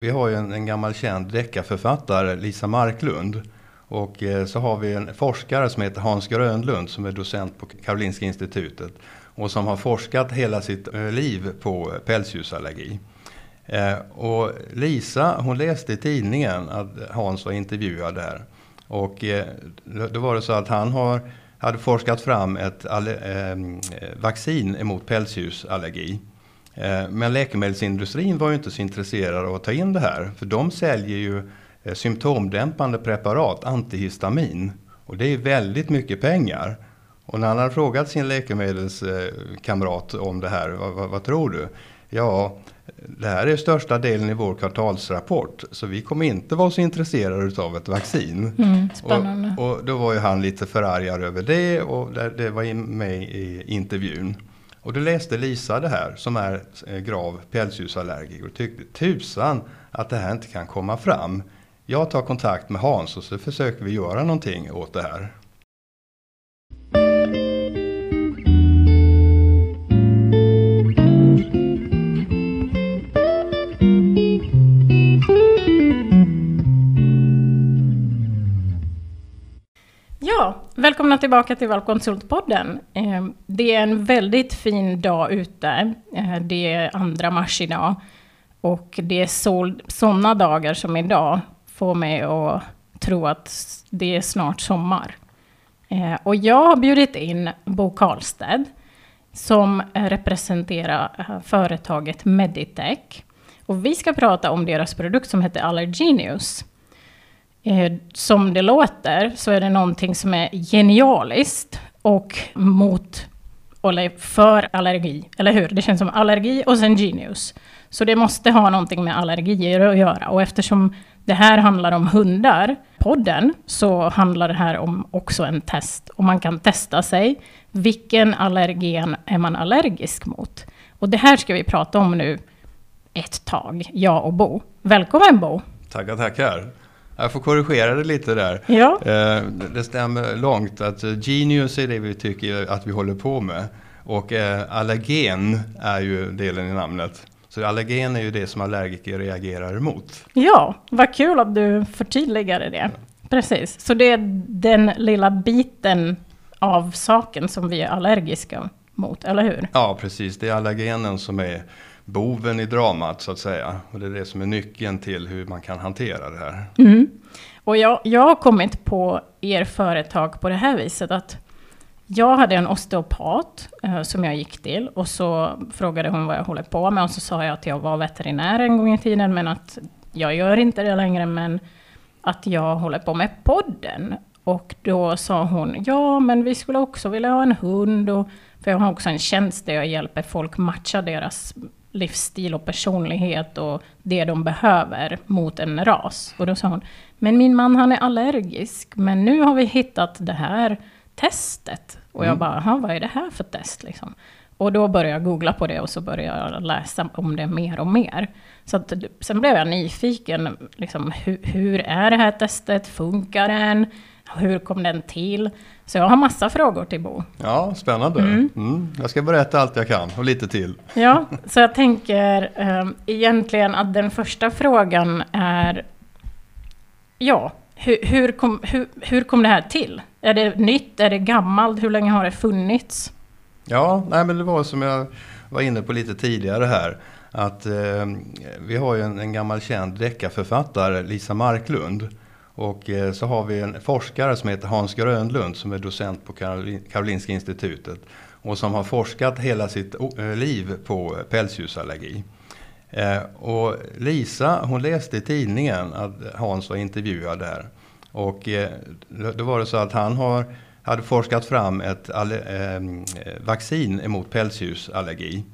Vi har ju en, en gammal känd deckarförfattare, Lisa Marklund. Och eh, så har vi en forskare som heter Hans Grönlund som är docent på Karolinska institutet. Och som har forskat hela sitt eh, liv på eh, pälsdjursallergi. Och Lisa hon läste i tidningen att Hans var intervjuad där. Och då var det så att han har, hade forskat fram ett vaccin emot pälsdjursallergi. Eh, men läkemedelsindustrin var ju inte så intresserad av att ta in det här. För de säljer ju eh, symptomdämpande preparat, antihistamin. Och det är väldigt mycket pengar. Och när han hade frågat sin läkemedelskamrat om det här, vad, vad, vad, tror du? Ja, det här är största delen i vår kvartalsrapport. Så vi kommer inte vara så intresserade av ett vaccin. Mm, spännande. Och, och, då var ju han lite förargad över det och det, det var med i intervjun. Och då läste Lisa det här som är eh, grav pälsdjursallergiker och tyckte tusan att det här inte kan komma fram. Jag tar kontakt med Hans och så försöker vi göra någonting åt det här. Välkomna tillbaka till Valkonsultpodden. Eh, det är en väldigt fin dag ute. Eh, det är andra mars idag. Och det är sådana dagar som idag får mig att tro att det är snart sommar. Eh, och jag har bjudit in Bo Karlsted som representerar företaget Meditech. Och vi ska prata om deras produkt som heter Allergenius. Eh, som det låter så är det någonting som är genialiskt och mot, eller för allergi, eller hur? Det känns som allergi och sen genius. Så det måste ha någonting med allergier att göra. Och eftersom det här handlar om hundar, podden, så handlar det här om också en test. Och man kan testa sig. Vilken allergen är man allergisk mot? Och det här ska vi prata om nu ett tag, jag och Bo. Välkommen Bo! Tackar, tackar! Jag får korrigera det lite där. Ja. Eh, det stämmer långt att eh, Genius är det vi tycker att vi håller på med. Och eh, allergen är ju delen i namnet. Så allergen är ju det som allergiker reagerar emot. Ja, vad kul att du förtydligade det. Precis, så det är den lilla biten av saken som vi är allergiska mot, eller hur? Ja, precis. Det är allergenen som är boven i dramat så att säga. Och det är det som är nyckeln till hur man kan hantera det här. Mm. Och jag, jag har kommit på er företag på det här viset att jag hade en osteopat eh, som jag gick till och så frågade hon vad jag håller på med och så sa jag att jag var veterinär en gång i tiden men att jag gör inte det längre men att jag håller på med podden. Och då sa hon, ja men vi skulle också vilja ha en hund och för jag har också en tjänst där jag hjälper folk matcha deras livsstil och personlighet och det de behöver mot en ras. Och då sa hon, men min man han är allergisk, men nu har vi hittat det här testet. Och jag mm. bara, vad är det här för test liksom? Och då började jag googla på det och så började jag läsa om det mer och mer. Så att, sen blev jag nyfiken, liksom, hur, hur är det här testet? Funkar den? Hur kom den till? Så jag har massa frågor till Bo. Ja, spännande. Mm. Mm. Jag ska berätta allt jag kan och lite till. Ja, så jag tänker um, egentligen att den första frågan är Ja, hur, hur, kom, hur, hur kom det här till? Är det nytt? Är det gammalt? Hur länge har det funnits? Ja, nej, men det var som jag var inne på lite tidigare här. Att eh, vi har ju en, en gammal känd deckarförfattare, Lisa Marklund. Och eh, så har vi en forskare som heter Hans Grönlund som är docent på Karolinska institutet. Och som har forskat hela sitt eh, liv på pälsdjursallergi. Eh, och Lisa hon läste i tidningen att Hans var intervjuad där. Och då var det så att han har, hade forskat fram ett vaccin emot pälsdjursallergi.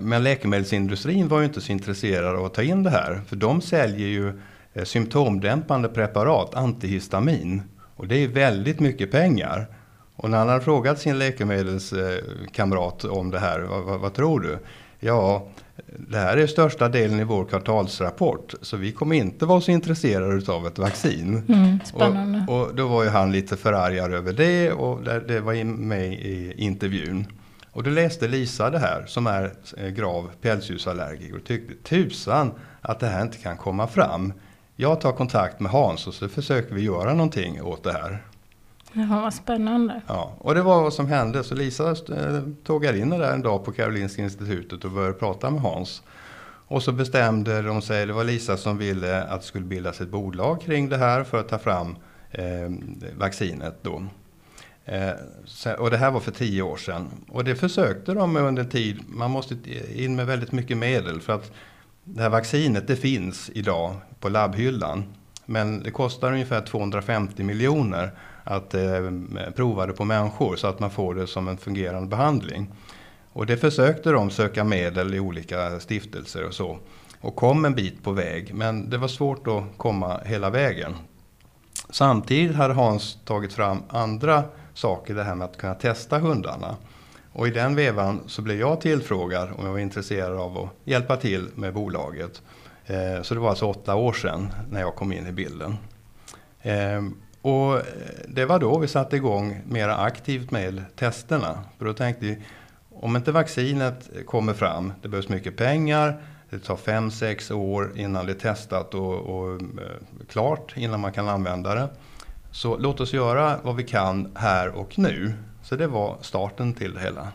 Men läkemedelsindustrin var ju inte så intresserad av att ta in det här. För de säljer ju Eh, symptomdämpande preparat, antihistamin. Och det är väldigt mycket pengar. Och när han hade frågat sin läkemedelskamrat om det här, vad, vad, vad, tror du? Ja, det här är största delen i vår kvartalsrapport. Så vi kommer inte vara så intresserade av ett vaccin. Mm, spännande. Och, och, då var ju han lite förargad över det och det, det var med i intervjun. Och då läste Lisa det här, som är eh, grav pälsdjursallergiker och tyckte tusan att det här inte kan komma fram. Jag tar kontakt med Hans och så försöker vi göra någonting åt det här. Jaha, vad spännande. Ja, och det var vad som hände. Så Lisa eh, tågade in där en dag på Karolinska institutet och började prata med Hans. Och så bestämde de sig, det var Lisa som ville att det skulle bildas ett bolag kring det här för att ta fram eh, vaccinet då. Eh, och det här var för tio år sedan. Och det försökte de under en tid. Man måste in med väldigt mycket medel för att det här vaccinet det finns idag på labbhyllan. Men det kostar ungefär 250 miljoner att eh, prova det på människor så att man får det som en fungerande behandling. Och det försökte de söka medel i olika stiftelser och så. Och kom en bit på väg, men det var svårt att komma hela vägen. Samtidigt hade Hans tagit fram andra saker, det här med att kunna testa hundarna. Och i den vevan så blev jag tillfrågad om jag var intresserad av att hjälpa till med bolaget. Eh, så det var alltså åtta år sedan när jag kom in i bilden. Eh, och det var då vi satte igång mer aktivt med testerna. För då tänkte vi, om inte vaccinet kommer fram, det behövs mycket pengar, det tar fem sex år innan det är testat och, och eh, klart, innan man kan använda det. Så låt oss göra vad vi kan här och nu. Så det var starten till det hela.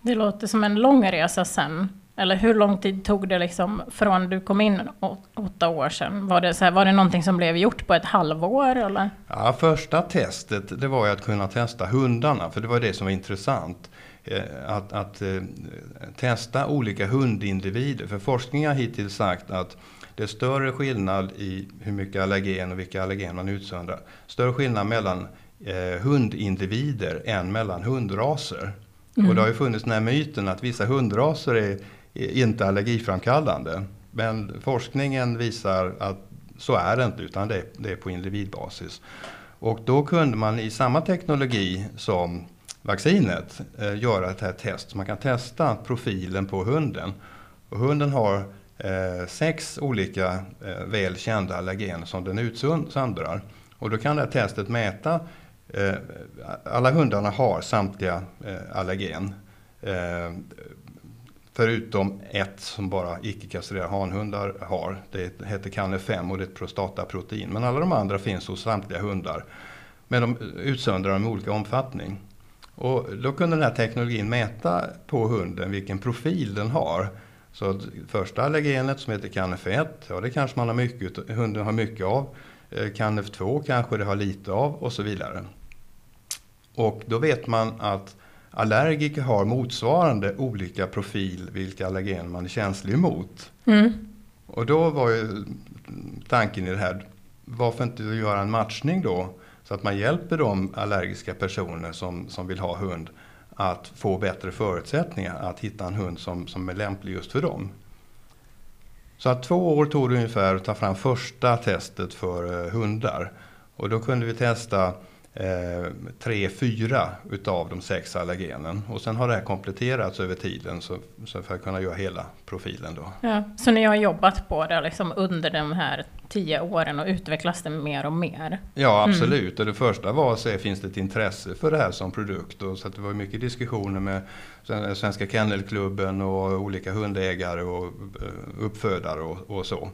Det låter som en lång resa sen. Eller hur lång tid tog det liksom från du kom in åtta år sedan? Var det, så här, var det någonting som blev gjort på ett halvår? Eller? Ja, första testet det var att kunna testa hundarna, för det var det som var intressant. Eh, att, att eh, testa olika hundindivider. För forskning har hittills sagt att det är större skillnad i hur mycket allergen och vilka allergen man utsöndrar. Större skillnad mellan eh, hundindivider än mellan hundraser. Mm. Och det har ju funnits den här myten att vissa hundraser är, är inte allergiframkallande. Men forskningen visar att så är det inte, utan det är, det är på individbasis. Och då kunde man i samma teknologi som vaccinet eh, göra ett här test. Man kan testa profilen på hunden. Och hunden har eh, sex olika eh, väl kända allergener som den utsöndrar. Och då kan det här testet mäta, Eh, alla hundarna har samtliga eh, allergen. Eh, förutom ett som bara icke-kastrerade hanhundar har. Det heter Canne 5 och det är ett prostataprotein. Men alla de andra finns hos samtliga hundar. Men de utsöndrar dem i olika omfattning. Och då kunde den här teknologin mäta på hunden vilken profil den har. Så första allergenet som heter CANF1, ja det kanske man har mycket, hunden har mycket av. Eh, CANF2 kanske det har lite av och så vidare. Och då vet man att allergiker har motsvarande olika profil vilka allergener man är känslig emot. Mm. Och då var ju tanken i det här, varför inte göra en matchning då så att man hjälper de allergiska personer som, som vill ha hund att få bättre förutsättningar att hitta en hund som, som är lämplig just för dem. Så att två år tog det ungefär att ta fram första testet för eh, hundar. Och då kunde vi testa tre, fyra utav de sex allergenen. Och sen har det här kompletterats över tiden så, så för att kunna göra hela profilen. Då. Ja, så ni har jobbat på det liksom under de här tio åren och utvecklas det mer och mer? Ja mm. absolut. Mm. Och det första var att se finns det ett intresse för det här som produkt. Och så det var mycket diskussioner med Svenska Kennelklubben och olika hundägare och eh, uppfödare och, och så.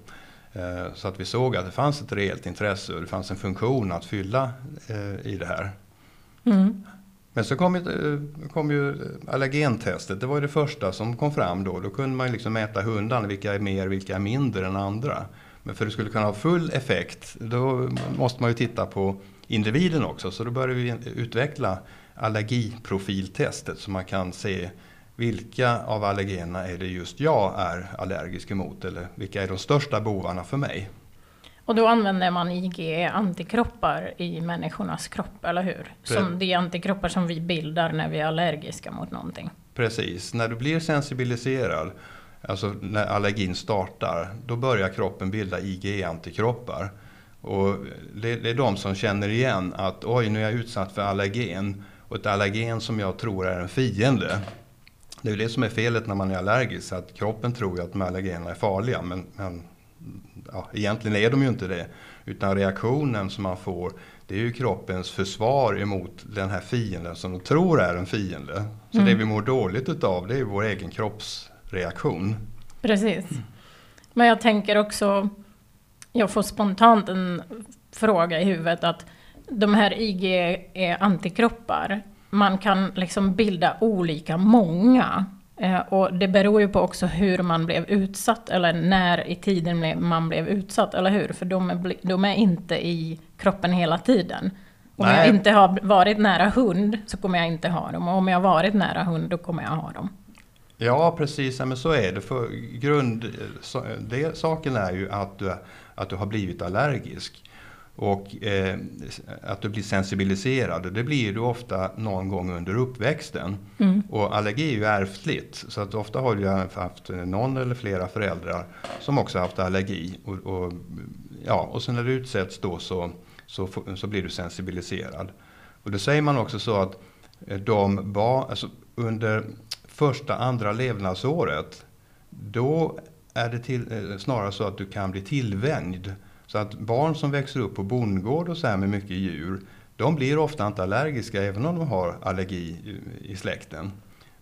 Eh, så att vi såg att det fanns ett reellt intresse och det fanns en funktion att fylla eh, i det här. Mm. Men så kom, eh, kom ju allergentestet, det var det första som kom fram då. Då kunde man liksom mäta hundarna, vilka är mer, vilka är mindre än andra. Men för att det skulle kunna ha full effekt, då måste man ju titta på individen också. Så då började vi utveckla allergiprofiltestet så man kan se vilka av allergenerna är det just jag är allergisk emot eller vilka är de största bovarna för mig? Och då använder man IgE-antikroppar i människornas kropp, eller hur? Som det är antikroppar som vi bildar när vi är allergiska mot någonting. Precis, när du blir sensibiliserad, alltså när allergin startar, då börjar kroppen bilda IgE-antikroppar. Och det, det är de som känner igen att oj, nu är jag utsatt för allergen. Och ett allergen som jag tror är en fiende. Det är ju det som är felet när man är allergisk, att kroppen tror ju att de här allergenerna är farliga, men, men ja, egentligen är de ju inte det. Utan reaktionen som man får, det är ju kroppens försvar emot den här fienden som de tror är en fiende. Så mm. det vi mår dåligt utav, det är vår egen kroppsreaktion. Precis. Men jag tänker också, jag får spontant en fråga i huvudet att de här IgE antikroppar, man kan liksom bilda olika många. Eh, och det beror ju på också hur man blev utsatt, eller när i tiden man blev utsatt, eller hur? För de är, de är inte i kroppen hela tiden. Om Nej. jag inte har varit nära hund så kommer jag inte ha dem. Och om jag har varit nära hund då kommer jag ha dem. Ja precis, men så är det. För grund, det, saken är ju att du, att du har blivit allergisk. Och eh, att du blir sensibiliserad, det blir du ofta någon gång under uppväxten. Mm. Och allergi är ju ärftligt, så att ofta har du haft någon eller flera föräldrar som också haft allergi. Och, och ja, och sen när du utsätts då så, så, så blir du sensibiliserad. Och då säger man också så att eh, de bar, alltså under första, andra levnadsåret, då är det till, eh, snarare så att du kan bli tillvänjd så att barn som växer upp på bondgård och så här med mycket djur, de blir ofta inte allergiska även om de har allergi i släkten.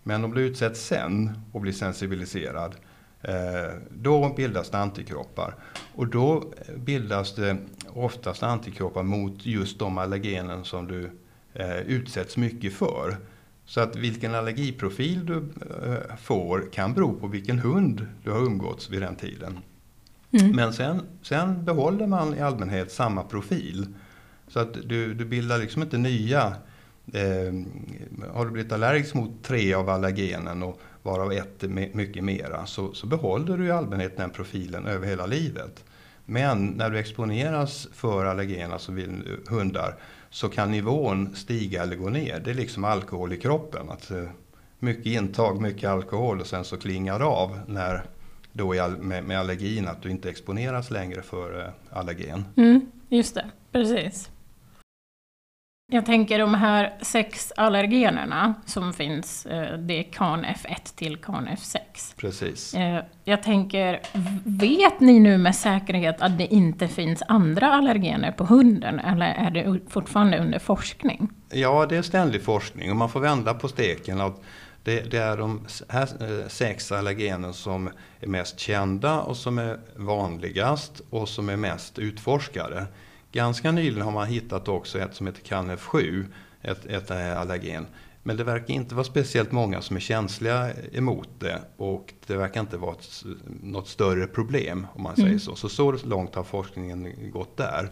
Men om du utsätts sen och blir sensibiliserad, eh, då bildas det antikroppar. Och då bildas det oftast antikroppar mot just de allergenen som du eh, utsätts mycket för. Så att vilken allergiprofil du eh, får kan bero på vilken hund du har umgåtts vid den tiden. Mm. Men sen, sen behåller man i allmänhet samma profil. Så att du, du bildar liksom inte nya Eh, har du blivit allergisk mot tre av allergenen och varav ett mycket mera så, så behåller du i allmänhet den profilen över hela livet. Men när du exponeras för allergener, alltså hundar, så kan nivån stiga eller gå ner. Det är liksom alkohol i kroppen. Att, eh, mycket intag, mycket alkohol och sen så klingar det av när då med, med allergin, att du inte exponeras längre för eh, allergen. Mm, just det, precis. Jag tänker de här sex allergenerna som finns, eh, det är CAN-F1 till CAN-F6. Precis. Eh, jag tänker, vet ni nu med säkerhet att det inte finns andra allergener på hunden, eller är det fortfarande under forskning? Ja, det är ständig forskning och man får vända på steken. Att det, det, är de här eh, sex allergener som är mest kända och som är vanligast och som är mest utforskade. Ganska nyligen har man hittat också ett som heter CANF7, ett, ett allergen. Men det verkar inte vara speciellt många som är känsliga emot det och det verkar inte vara ett, något större problem om man mm. säger så. Så så långt har forskningen gått där.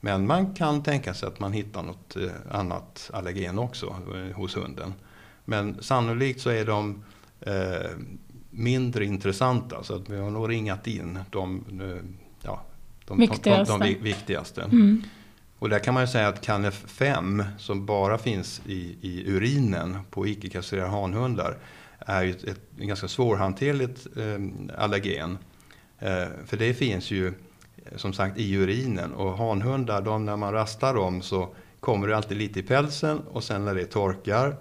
Men man kan tänka sig att man hittar något eh, annat allergen också eh, hos hunden. Men sannolikt så är de eh, mindre intressanta så att vi har nog ringat in de, eh, ja, de viktigaste. De, de, viktigaste. Mm. Och där kan man ju säga att CANF 5 som bara finns i, i urinen på icke-kastrerade hanhundar är ju ett, ett ganska svårhanterligt eh, allergen. Eh, för det finns ju som sagt i urinen och hanhundar, de, när man rastar dem så kommer det alltid lite i pälsen och sen när det torkar Eh,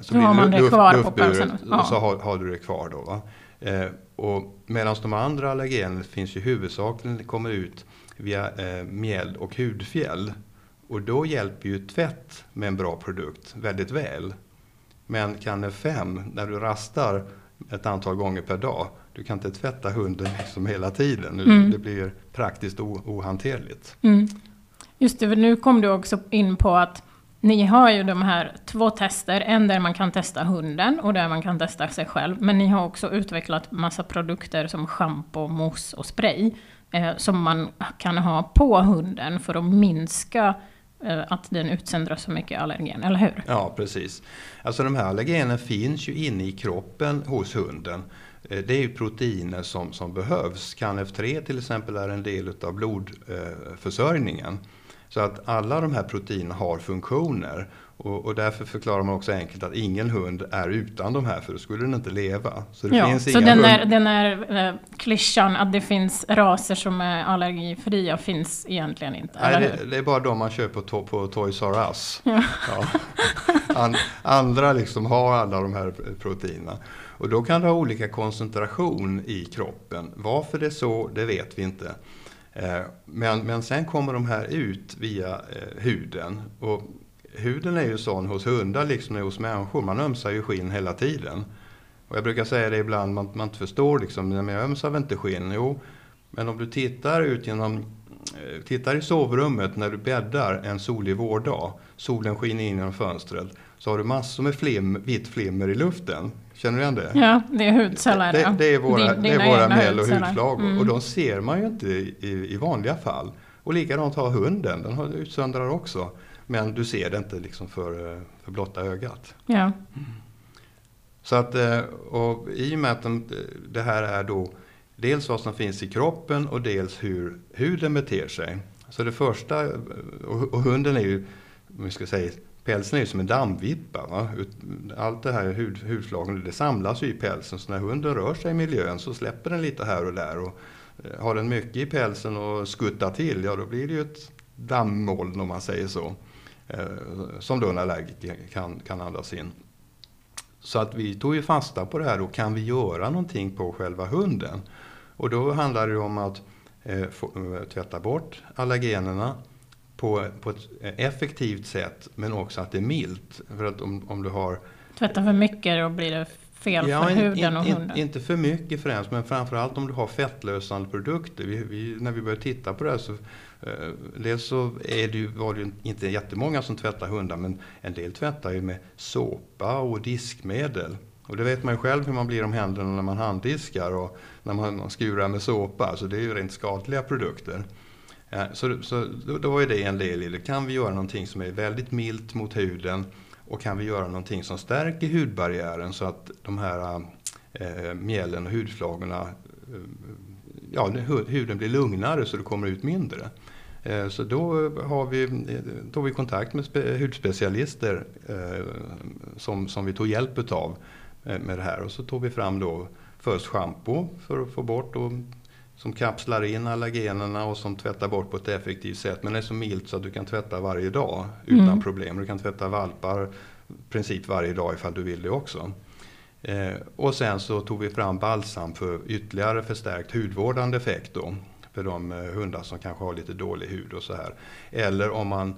så då har man det kvar på pälsen. Ja. Och så har, har, du det kvar då. Va? Eh, och medan de andra allergenerna finns ju huvudsakligen kommer ut via eh, mjäll och hudfjäll. Och då hjälper ju tvätt med en bra produkt väldigt väl. Men kan 5, när du rastar ett antal gånger per dag, du kan inte tvätta hunden liksom hela tiden. Mm. Det blir praktiskt ohanterligt. Mm. Just det, nu kom du också in på att ni har ju de här två tester, en där man kan testa hunden och där man kan testa sig själv. Men ni har också utvecklat massa produkter som schampo, mousse och spray. Eh, som man kan ha på hunden för att minska eh, att den utsöndrar så mycket allergen, eller hur? Ja, precis. Alltså de här allergenerna finns ju inne i kroppen hos hunden. Eh, det är ju proteiner som, som behövs. CANF3 till exempel är en del av blodförsörjningen. Så att alla de här proteinerna har funktioner. Och, och, därför förklarar man också enkelt att ingen hund är utan de här, för då skulle den inte leva. Så, det ja, finns så den, där, den där eh, klyschan att det finns raser som är allergifria finns egentligen inte? Nej, det, det, är bara de man köper på, på Toys R Us. Ja. Ja. An, andra liksom har alla de här proteinerna. Och då kan det ha olika koncentration i kroppen. Varför det är så, det vet vi inte. Eh, men, men sen kommer de här ut via eh, huden. Och huden är ju sån hos hundar liksom hos människor. Man ömsar ju skinn hela tiden. Och jag brukar säga det ibland, man, man inte förstår liksom, men jag ömsar väl inte skinn? Jo, men om du tittar ut genom eh, Tittar i sovrummet när du bäddar en solig vårdag, solen skiner in genom fönstret, så har du massor med flim, vitt flimmer i luften. Känner du igen det? Ja, det är hudceller. Det, det är våra, Din, det är våra mjäll och hudflagor. Mm. Och de ser man ju inte i, i vanliga fall. Och likadant har hunden, den har utsöndrar också. Men du ser det inte liksom för, för blotta ögat. Ja. Så att, eh, och i och med att de, det här är då dels vad som finns i kroppen och dels hur huden beter sig. Så det första, och, och hunden är ju, om vi ska säga, pälsen är ju som en dammvippa. Va? Allt det här hud, hudflagen, det samlas ju i pälsen. Så när hunden rör sig i miljön så släpper den lite här och där. Och eh, har den mycket i pälsen och skuttar till, ja då blir det ju ett dammoln om man säger så. Eh, som då en allergiker kan, kan andas in. Så att vi tog ju fasta på det här då, kan vi göra någonting på själva hunden? Och då handlar det om att eh, få, eh, tvätta bort allergenerna på, på ett effektivt sätt men också att det är milt. För att om, om du har... Tvätta för mycket då blir det fel ja, för in, huden och in, hunden. Inte för mycket främst men framförallt om du har fettlösande produkter. Vi, vi, när vi började titta på det här så eh, dels så är det ju, var det ju inte jättemånga som tvättar hundar men en del tvättar ju med såpa och diskmedel. Och det vet man ju själv hur man blir om händerna när man handdiskar och när man skurar med såpa. Så det är ju rent skadliga produkter. Så så då, var ju det en del i det. Kan vi göra någonting som är väldigt milt mot huden och kan vi göra någonting som stärker hudbarriären så att de här eh, mjällen och hudflagorna, eh, ja huden blir lugnare så det kommer ut mindre. Eh, så då har vi, eh, tog vi kontakt med spe, hudspecialister eh, som, som vi tog hjälp utav med det här och så tog vi fram då först schampo för att få bort och som kapslar in allergenerna och som tvättar bort på ett effektivt sätt. Men det är så milt så att du kan tvätta varje dag utan mm. problem. Du kan tvätta valpar i princip varje dag ifall du vill det också. Eh, och sen så tog vi fram balsam för ytterligare förstärkt hudvårdande effekt då. För de eh, hundar som kanske har lite dålig hud och så här. Eller om man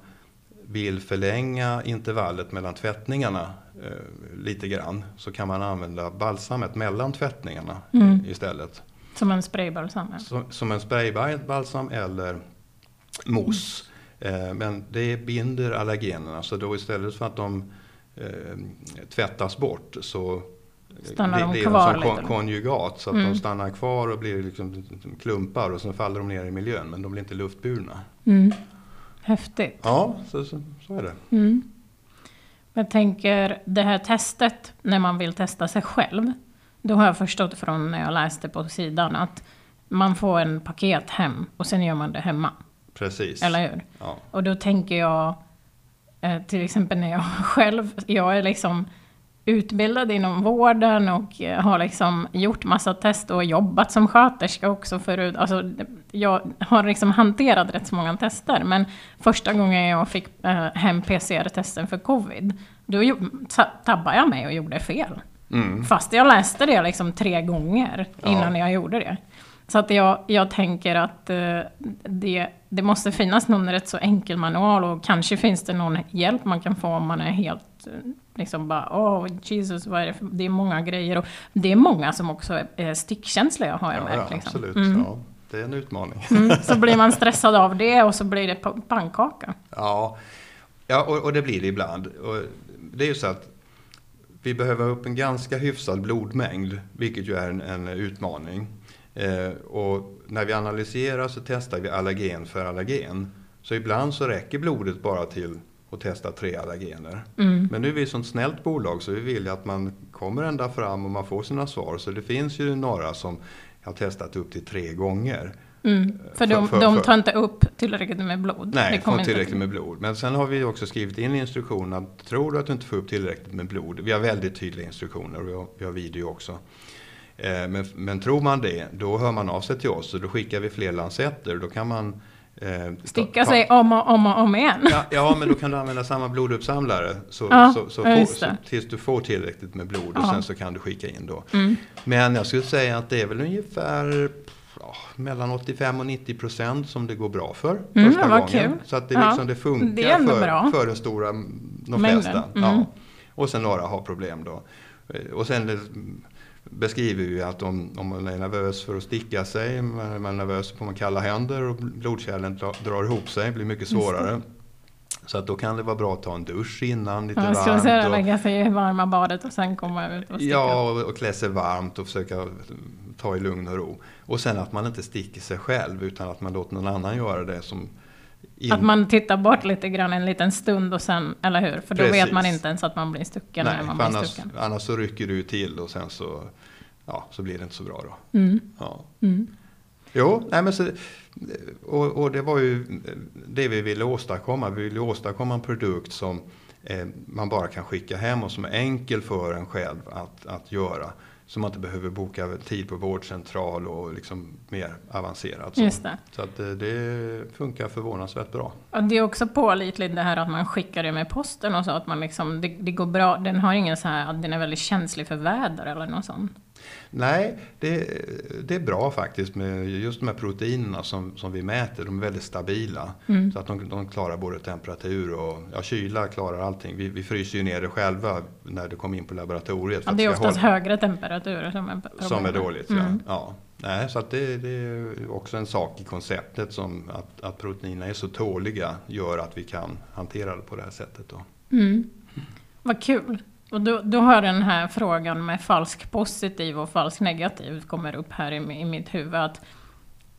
vill förlänga intervallet mellan tvättningarna eh, lite grann så kan man använda balsamet mellan tvättningarna mm. istället. Som en spraybalsam? Som, som en spraybalsam eller mousse. Eh, men det binder allergenerna så då istället för att de eh, tvättas bort så stannar det, de det kvar är som lite. konjugat så att Mm. de stannar kvar och blir liksom klumpar och sen faller de ner i miljön men de blir inte luftburna. Mm. Häftigt. Ja, så, så, så är det. Mm. Jag tänker det här testet när man vill testa sig själv. Då har jag förstått från när jag läste på sidan att man får en paket hem och sen gör man det hemma. Precis. Eller hur? Ja. Och då tänker jag eh, till exempel när jag själv, jag är liksom utbildad inom vården och eh, har liksom gjort massa test och jobbat som sköterska också förut. Alltså, jag har liksom hanterat rätt så många tester, men första gången jag fick eh, hem PCR-testen för covid, då tabbade jag mig och gjorde fel. Mm. Fast jag läste det liksom tre gånger Ja. innan jag gjorde det. Så att jag, jag tänker att eh, det, det måste finnas någon rätt så enkel manual och kanske finns det någon hjälp man kan få om man är helt eh, liksom bara åh Jesus, vad är det, för? det är många grejer och det är många som också är- stickkänsliga har jag Ja, märkt. ja, liksom. absolut. Mm. Ja, det är en utmaning. Mm, så blir man stressad av det och så blir det pa- pannkaka. Ja, ja och, och det blir det ibland. Och det är ju så att vi behöver upp en ganska hyfsad blodmängd, vilket ju är en, en utmaning. Eh, och när vi analyserar så testar vi allergen för allergen. Så ibland så räcker blodet bara till att testa tre allergener. Mm. Men nu är vi ett sånt snällt bolag så vi vill ju att man kommer ända fram och man får sina svar. Så det finns ju några som har testat upp till tre gånger. Mm. För, de, För- för- de tar inte upp tillräckligt med blod. Nej, får tillräckligt med blod. Men sen har vi också skrivit in i instruktionen att tror du att du inte får upp tillräckligt med blod. Vi har väldigt tydliga instruktioner och vi har, vi har video också. Eh, men, men tror man det, då hör man av sig till oss och då skickar vi fler lansetter. Då kan man Eh, Sticka ta, sig om och om och om igen. Ja, ja, men då kan du använda samma bloduppsamlare så, ja, så, så, får, så, tills du får tillräckligt med blod och ja. sen så kan du skicka in då. Mm. Men jag skulle säga att det är väl ungefär ja, mellan 85 och 90 procent som det går bra för mm, första gången. Kul. Så att det, liksom, det funkar det för, för den stora, de flesta. Mm. Ja. Och sen några har problem då. Eh, och sen beskriver vi att om, om man är nervös för att sticka sig, man är nervös på att kalla händer och blodkärlen drar ihop sig, blir mycket svårare. Så att då kan det vara bra att ta en dusch innan, lite ja, varmt. Ska säga, lägga sig i varma badet och sen komma ut och sticka? Ja, och, och klä sig varmt och försöka ta i lugn och ro. Och sen att man inte sticker sig själv utan att man låter någon annan göra det som in... Att man tittar bort lite grann en liten stund och sen, eller hur? För då Precis. vet man inte ens att man blir stucken Nej, när man blir annars, stucken. annars så rycker du till och sen så, ja, så blir det inte så bra då. Mm. Ja. Mm. Jo, nej men så, och, och, det var ju det vi ville åstadkomma. Vi ville åstadkomma en produkt som eh, man bara kan skicka hem och som är enkel för en själv att, att göra. Så man inte behöver boka tid på vårdcentral och liksom mer avancerat. Så, Just det. så att eh, det funkar förvånansvärt bra. Och det är också pålitligt det här att man skickar det med posten och så att man liksom, det, det går bra. Den har ingen så här, att den är väldigt känslig för väder eller något sånt. Nej, det, det, är bra faktiskt med just de här proteinerna som, som vi mäter. De är väldigt stabila. Mm. Så att de, de, klarar både temperatur och ja, kyla klarar allting. Vi, vi fryser ju ner det själva när det kommer in på laboratoriet. Ja, det är oftast hålla... högre temperaturer som är problemet. Som är dåligt, mm. ja. ja. Nej, så det, det, är också en sak i konceptet som att, att proteinerna är så tåliga gör att vi kan hantera det på det här sättet. Då. Mm. Vad kul! Och då, då har den här frågan med falsk positiv och falsk negativ kommer upp här i, i mitt huvud. Att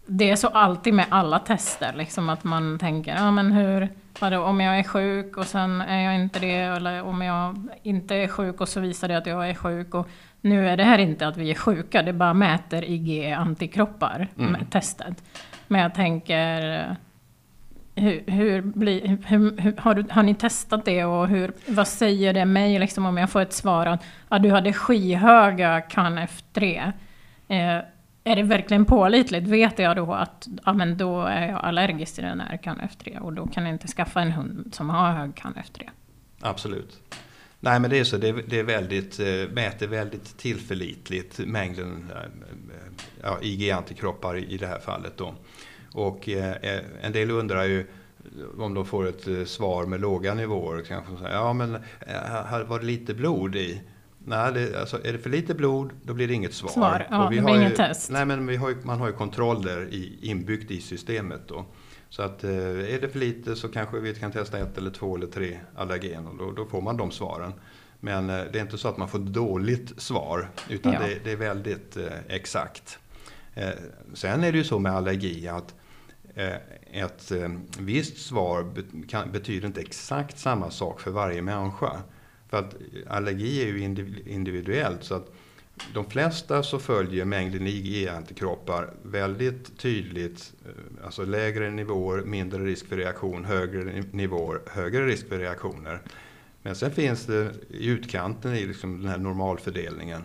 det är så alltid med alla tester, liksom att man tänker, ja men hur, vadå, om jag är sjuk och sen är jag inte det, eller om jag inte är sjuk och så visar det att jag är sjuk. Och nu är det här inte att vi är sjuka, det bara mäter IG-antikroppar, mm. testet. Men jag tänker, hur, hur, hur, hur, har, du, har ni testat det och hur, vad säger det mig liksom om jag får ett svar att ja, du hade skyhöga CAN F3? Eh, är det verkligen pålitligt? Vet jag då att ja, men då är jag allergisk till den här CAN F3 och då kan jag inte skaffa en hund som har hög CAN F3? Absolut. Nej men det är så, det är, det är väldigt, eh, mäter väldigt tillförlitligt mängden eh, eh, ja, IG-antikroppar i det här fallet då. Och eh, eh, en del undrar ju om de får ett eh, svar med låga nivåer. Kanske säger, ja men var det lite blod i? Nej, det, alltså, är det för lite blod då blir det inget svar. svar ja, och vi det har ju, test. Nej, men vi har ju, man har ju kontroller i, inbyggt i systemet då. Så att är det för lite så kanske vi kan testa ett eller två eller tre allergen och då, då får man de svaren. Men det är inte så att man får dåligt svar utan ja. det, det, är väldigt exakt. Sen är det ju så med allergi att Eh, ett eh, visst svar betyder inte exakt samma sak för varje människa. För att eh, allergi är ju individuellt. så att de flesta så följer mängden IgE-antikroppar väldigt tydligt. Alltså lägre nivåer, mindre risk för reaktion, högre nivåer, högre risk för reaktioner. Men sen finns det i utkanten i liksom den här normalfördelningen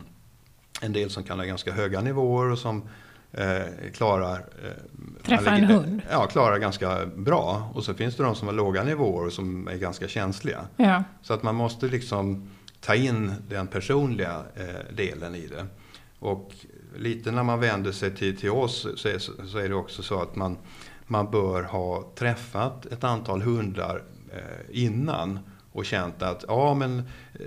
en del som kan ha ganska höga nivåer och som eh, klarar... Eh, Träffa en hund? Ja, klarar ganska bra. Och så finns det de som har låga nivåer och som är ganska känsliga. Ja. Så att man måste liksom ta in den personliga eh, delen i det. Och lite när man vänder sig till, till oss så är, så är det också så att man, man bör ha träffat ett antal hundar eh, innan och känt att ja, men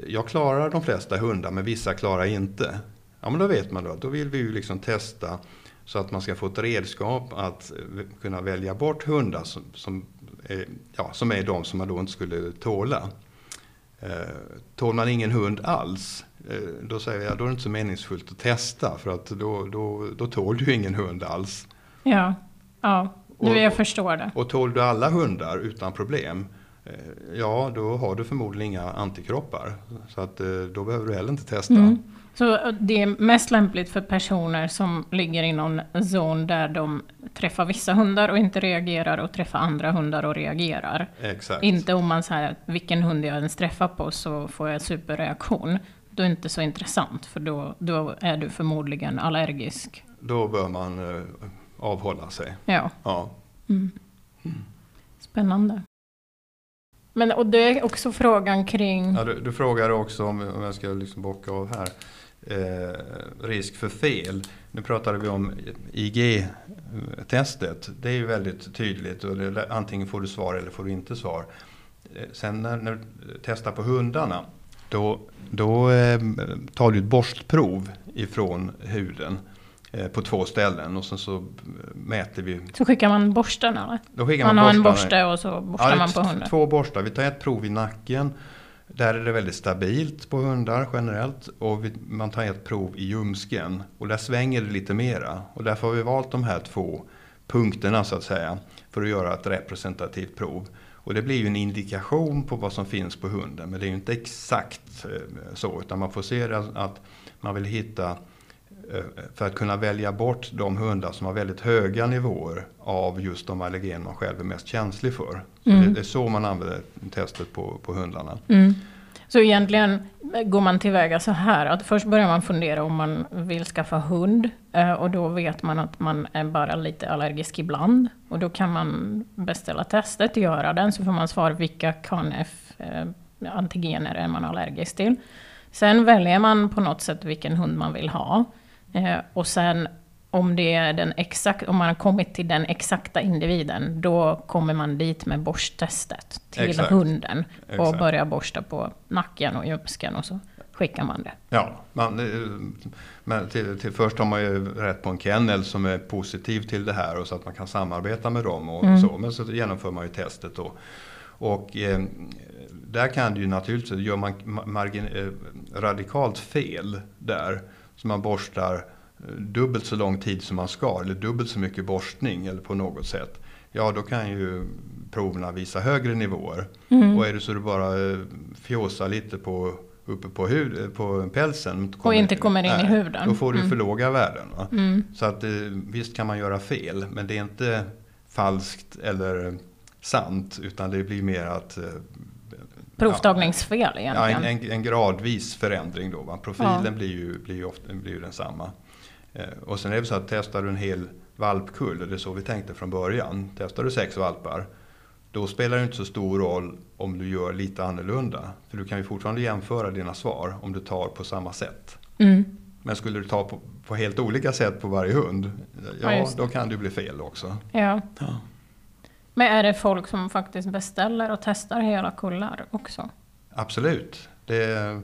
jag klarar de flesta hundar men vissa klarar inte. Ja, men då vet man då. Då vill vi ju liksom testa så att man ska få ett redskap att eh, kunna välja bort hundar som, som, är, ja, som är de som man då inte skulle tåla. Eh, tål man ingen hund alls, eh, då säger jag då är det inte så meningsfullt att testa för att då, då, då tål du ingen hund alls. Ja, ja nu och, jag förstår det. Och tål du alla hundar utan problem, ja då har du förmodligen inga antikroppar. Så att, eh, då behöver du heller inte testa. Mm. Så det är mest lämpligt för personer som ligger i någon zon där de träffar vissa hundar och inte reagerar och träffar andra hundar och reagerar. Exakt. Inte om man säger vilken hund jag ens träffar på så får jag superreaktion. Då är det inte så intressant för då, då är du förmodligen allergisk. Då bör man uh, avhålla sig. Ja. ja. Mm. Spännande. Men och det är också frågan kring... Ja, du, du frågade också om, om jag ska liksom bocka av här. Eh, risk för fel. Nu pratade vi om IG-testet. Det är ju väldigt tydligt. Och det, antingen får du svar eller får du inte svar. Eh, sen när, när du testar på hundarna. Då, då eh, tar du ett borstprov ifrån huden eh, på två ställen och sen så mäter vi. Så skickar man borsten eller? Då skickar man, man har en borste och så borstar Ja, man på hunden? Två borstar. Vi tar ett prov i nacken. Där är det väldigt stabilt på hundar generellt. Och vi, man tar ett prov i ljumsken. Och där svänger det lite mera. Och därför har vi valt de här två punkterna så att säga. För att göra ett representativt prov. Och det blir ju en indikation på vad som finns på hunden. Men det är ju inte exakt eh, så. Utan man får se att man vill hitta eh, för att kunna välja bort de hundar som har väldigt höga nivåer av just de allergen man själv är mest känslig för. Mm. det, det är så man använder testet på, på hundarna. Mm. Så egentligen går man tillväga så här att först börjar man fundera om man vill skaffa hund eh, och då vet man att man är bara lite allergisk ibland och då kan man beställa testet, göra den så får man svar vilka KNF eh, är man allergisk till. Sen väljer man på något sätt vilken hund man vill ha eh, och sen om, det är den exakt, om man har kommit till den exakta individen, då kommer man dit med borsttestet till Exakt. hunden och Exakt. börjar borsta på nacken och ljumsken och så skickar man det. Ja, man, eh, men till, till först har man ju rätt på en kennel som är positiv till det här och så att man kan samarbeta med dem och Mm. så. Men så genomför man ju testet då. Och eh, där kan det ju naturligtvis, gör man ma- margin, eh, radikalt fel där, så man borstar eh, dubbelt så lång tid som man ska, eller dubbelt så mycket borstning eller på något sätt. Ja, då kan ju proverna visa högre nivåer. Mm. Och är det så du bara eh, fjåsar lite på, uppe på, hud, eh, på pälsen. Och inte kommer in i nej, huden. Då får du Mm. för låga värden. Mm. Så att visst kan man göra fel, men det är inte falskt eller sant. Utan det blir mer att... Provtagningsfel Ja, egentligen. en, en, en gradvis förändring då. Va? Profilen Ja. blir, ju, blir, ju ofta, blir ju densamma. Eh, och sen är det så att testar du en hel valpkull, och det är så vi tänkte från början. Testar du sex valpar, då spelar det inte så stor roll om du gör lite annorlunda. För du kan ju fortfarande jämföra dina svar om du tar på samma sätt. Mm. Men skulle du ta på, på helt olika sätt på varje hund, Ja, ja, då kan det bli fel också. Ja. Ja. Men är det folk som faktiskt beställer och testar hela kullar också? Absolut. Det,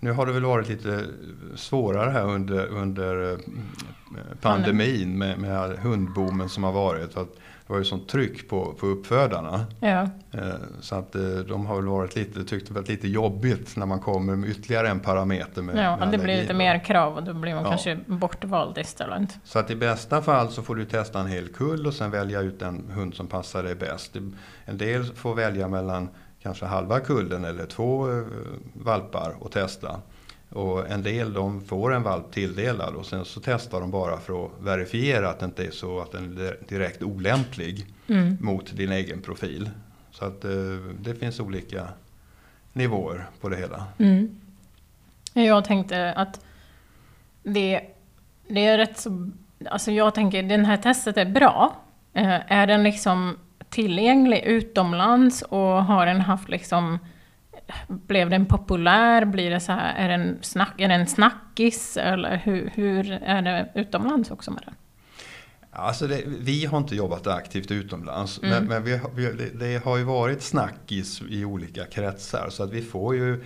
nu har det väl varit lite svårare här under, under eh, pandemin med, med hundboomen som har varit. Att det var ju sånt tryck på, på uppfödarna. Ja. Eh, Så att eh, de har väl varit lite, tyckt det varit lite jobbigt när man kommer med ytterligare en parameter med, Ja, med det blir lite mer krav och då blir man Ja. kanske bortvald istället. Så att i bästa fall så får du testa en hel kull och sen välja ut den hund som passar dig bäst. En del får välja mellan kanske halva kullen eller två eh, valpar och testa. Och en del de får en valp tilldelad och sen så testar de bara för att verifiera att det inte är så att den är direkt olämplig Mm. mot din egen profil. Så att eh, det finns olika nivåer på det hela. Mm. Jag tänkte att det, det är rätt så... Alltså jag tänker, det här testet är bra. Eh, är den liksom tillgänglig utomlands och har den haft liksom... Blev den populär? Blir det så här, är den, snack, är den snackis? Eller hur, hur är det utomlands också med den? Alltså det, vi har inte jobbat aktivt utomlands. Mm. Men, men vi, vi, det, har ju varit snackis i olika kretsar. Så att vi får ju eh,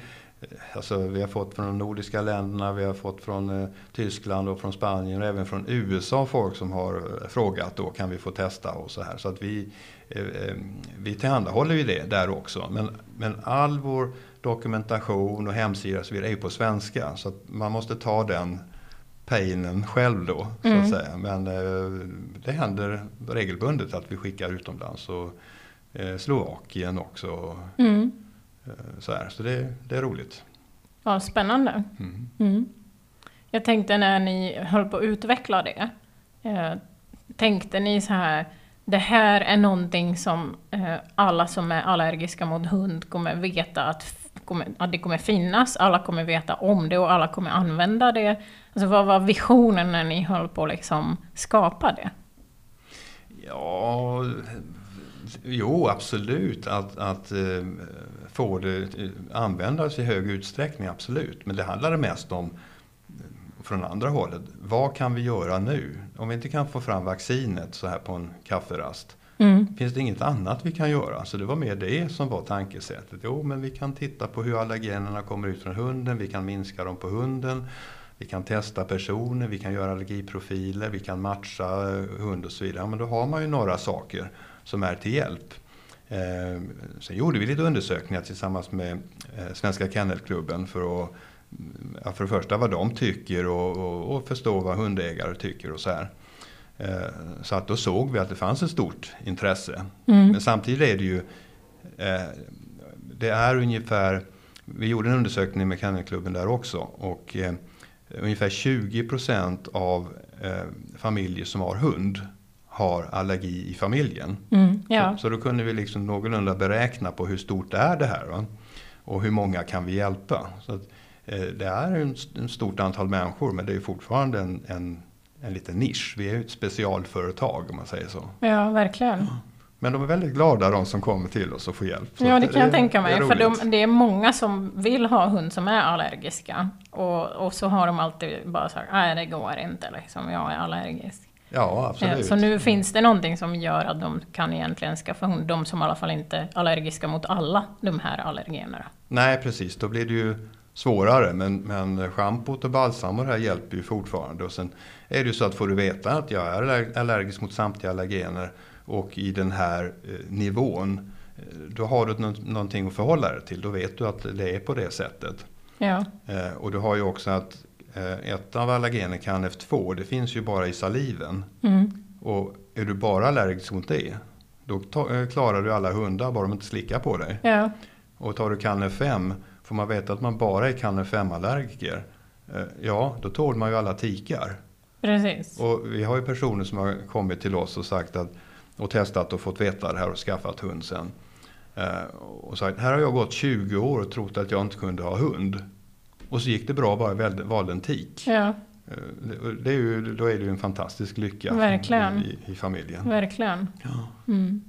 Alltså, vi har fått från de nordiska länderna, vi har fått från eh, Tyskland och från Spanien och även från USA folk som har eh, frågat då kan vi få testa och så här. Så att vi, vi tillhandahåller ju det där också. Men, men all vår dokumentation och hemsida och så vidare är ju på svenska. Så man måste ta den painen själv då, så Mm. att säga. Men eh, det händer regelbundet att vi skickar utomlands och eh, Slovakien också. Mm. Eh, så här. så det, det är roligt. Ja, spännande. Mm. Mm. Jag tänkte när ni höll på att utveckla det, eh, tänkte ni så här, det här är någonting som eh, alla som är allergiska mot hund kommer veta att, kommer, att det kommer finnas, alla kommer veta om det och alla kommer använda det. Alltså vad var visionen när ni höll på att liksom skapa det? Ja, Jo, absolut. Att, att eh, få det eh, användas i hög utsträckning, absolut. Men det handlade mest om från andra hållet. Vad kan vi göra nu? Om vi inte kan få fram vaccinet så här på en kafferast. Mm. Finns det inget annat vi kan göra? Så det var mer det som var tankesättet. Jo, men vi kan titta på hur allergenerna kommer ut från hunden. Vi kan minska dem på hunden. Vi kan testa personer, vi kan göra allergiprofiler, vi kan matcha hund och så vidare. Ja, men då har man ju några saker som är till hjälp. Eh, sen gjorde vi lite undersökningar tillsammans med eh, Svenska Kennelklubben för att för det första vad de tycker och, och, och, förstå vad hundägare tycker och så här. Eh, så att då såg vi att det fanns ett stort intresse. Mm. Men samtidigt är det ju eh, det är ungefär, vi gjorde en undersökning med Kennelklubben där också och eh, ungefär 20 procent av familjer som har hund har allergi i familjen. Mm, ja. så, så då kunde vi liksom någorlunda beräkna på hur stort är det här. Va? Och hur många kan vi hjälpa? Så att, det är en stort antal människor men det är fortfarande en, en, en liten nisch. Vi är ett specialföretag om man säger så. Ja, verkligen. Men de är väldigt glada de som kommer till oss och får hjälp. Så ja, det kan jag tänka mig. För de, det är många som vill ha hund som är allergiska. Och, och så har de alltid bara sagt, nej det går inte liksom, jag är allergisk. Ja, absolut. Så nu finns det någonting som gör att de kan egentligen skaffa hund, de som i alla fall inte är allergiska mot alla de här allergenerna. Nej, precis, då blir det ju svårare. Men, men schampot och balsam och det här hjälper ju fortfarande. Och sen är det ju så att får du veta att jag är allergisk mot samtliga allergener och i den här eh, nivån, eh, då har du någonting att förhålla dig till. Då vet du att det är på det sättet. Ja. Eh, och du har ju också att ett av allergener, KNF2, det finns ju bara i saliven. Mm. Och är du bara allergisk mot det, då klarar du alla hundar bara de inte slickar på dig. Ja. Och tar du KNF5, får man veta att man bara är KNF5-allergiker, ja, då tål man ju alla tikar. Precis. Och vi har ju personer som har kommit till oss och sagt att och testat och fått veta det här och skaffat hund sen. Eh, och sagt, här har jag gått 20 år och trott att jag inte kunde ha hund. Och så gick det bra bara jag valde en tik. Ja. Eh, det är ju, då är det ju en fantastisk lycka. I, i familjen. Verkligen. Ja. Mm.